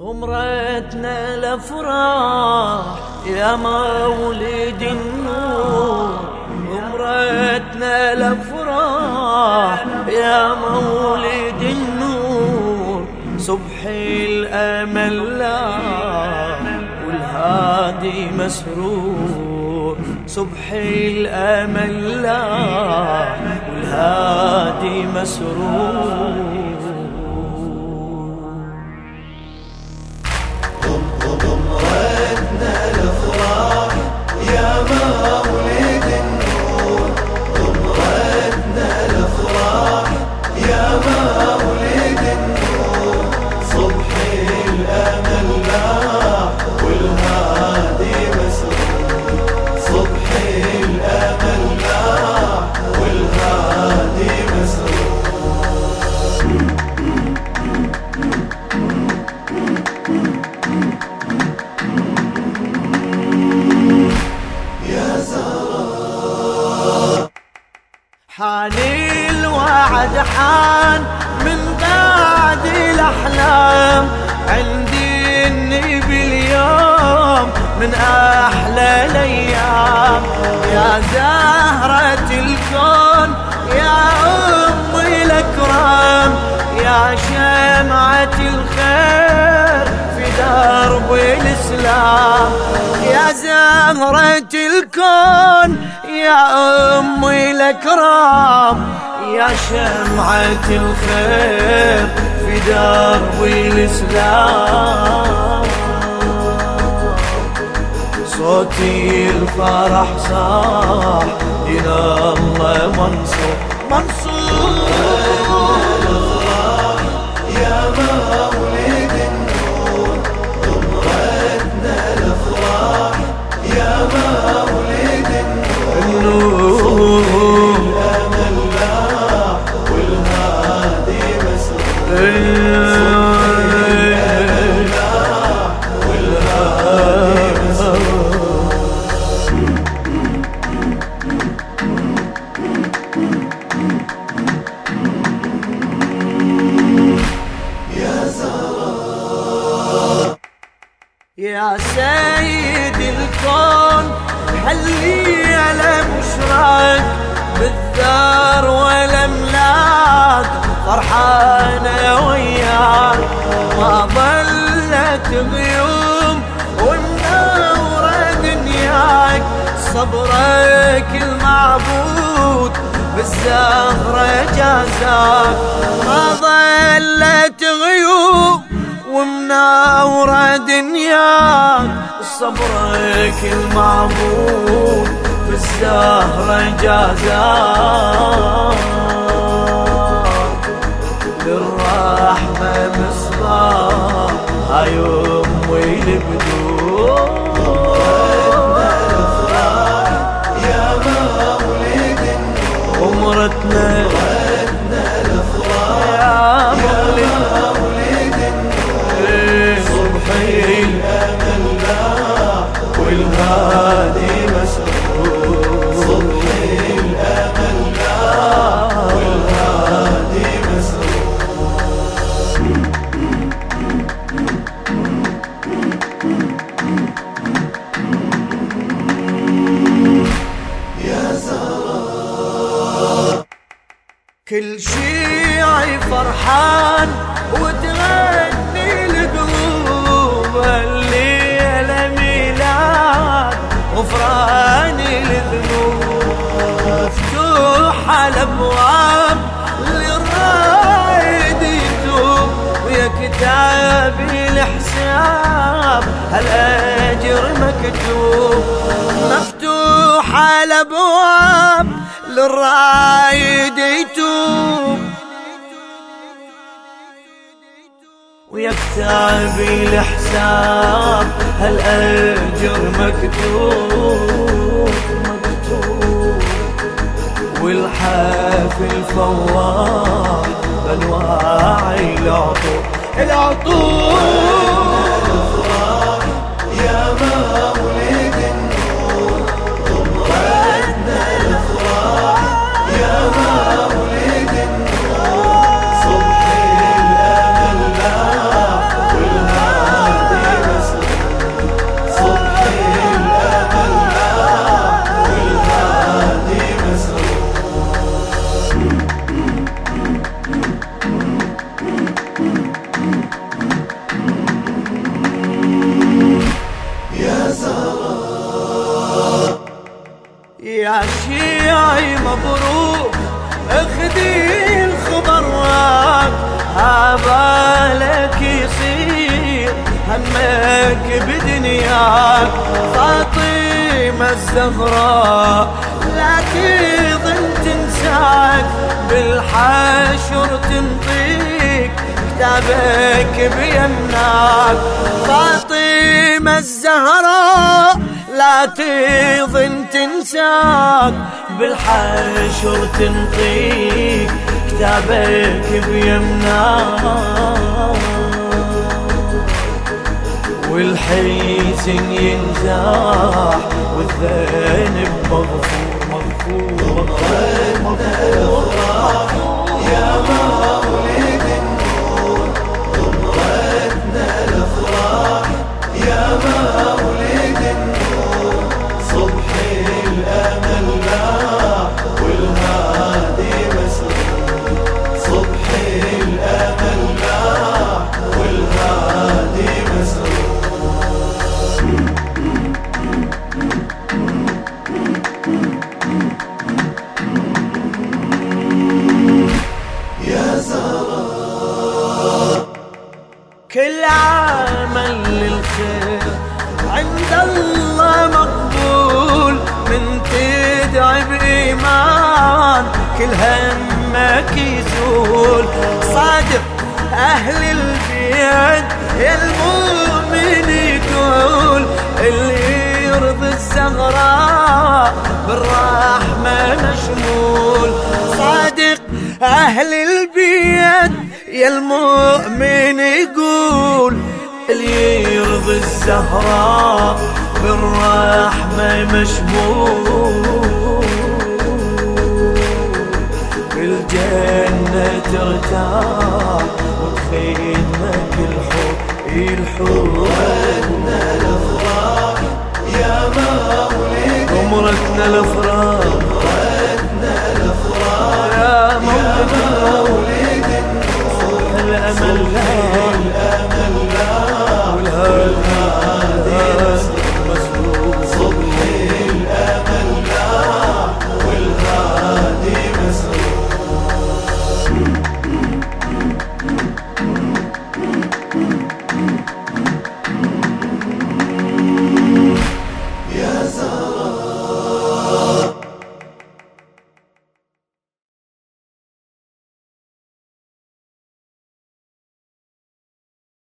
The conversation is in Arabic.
غمرتنا الافراح يا مولد النور. غمرتنا الافراح يا مولد النور. صبح الأمل لا والهادي مسرور. صبح الأمل لا والهادي مسرور. حان من بعد الأحلام. عندي النبي اليوم من أحلى الأيام. يا زهرة الكون يا أم الأكرام. يا شمعة الخير في درب الإسلام. يا زهرة الكون يا أمي الأكرام. يا شمعة الخير في درب الإسلام. صوتي الفرح صاح دين الله منصور. منصور. يا مولد حلي على بشراك بالثار والأملاك فرحانة وياك. ما ظلت غيوم ومنورة دنياك. صبرك المعبود بالزهرة جازاك. ما ظلت غيوم ومنورة دنياك. صبرك المعبود بالزهرة جازاك للرحمة مصباح هاي أمي البدور كل شيعي فرحان وتغني القلوب الليلة ميلاد غفران الذنوب. مفتوحة الأبواب للرايد يتوب ويا كتابي الحساب هالأجر مكتوب؟ مفتوحة الأبواب للرايد يتوب ويا كتابي الحساب هالأجر مكتوب مكتوب؟ والحافل فواح بانواعي العطور. العطور. يا مولد فاطمة الزهراء لا تظن تنساك بالحشر تنطيك كتابك بيمناك. فاطمة الزهراء لا تظن تنساك بالحشر تنطيك كتابك بيمناك. والحزن ينزاح والذنب مغفور مغفور مغفور مغفور يا كل عمل للخير. عند الله مقبول من تدعي بإيمان. كل همك يزول. صادق أهل البيت المؤمن يقول اللي يرضي الزغراء بالرحمة مشمول. صادق أهل البيت يا المؤمن يقول اللي يرضي الزهراء بالرحمة مشمول. بالجنة ترتاح وبخدمك الحب الحب الأفراح. يا مولد عمرتنا الأفراح. يا مولد لا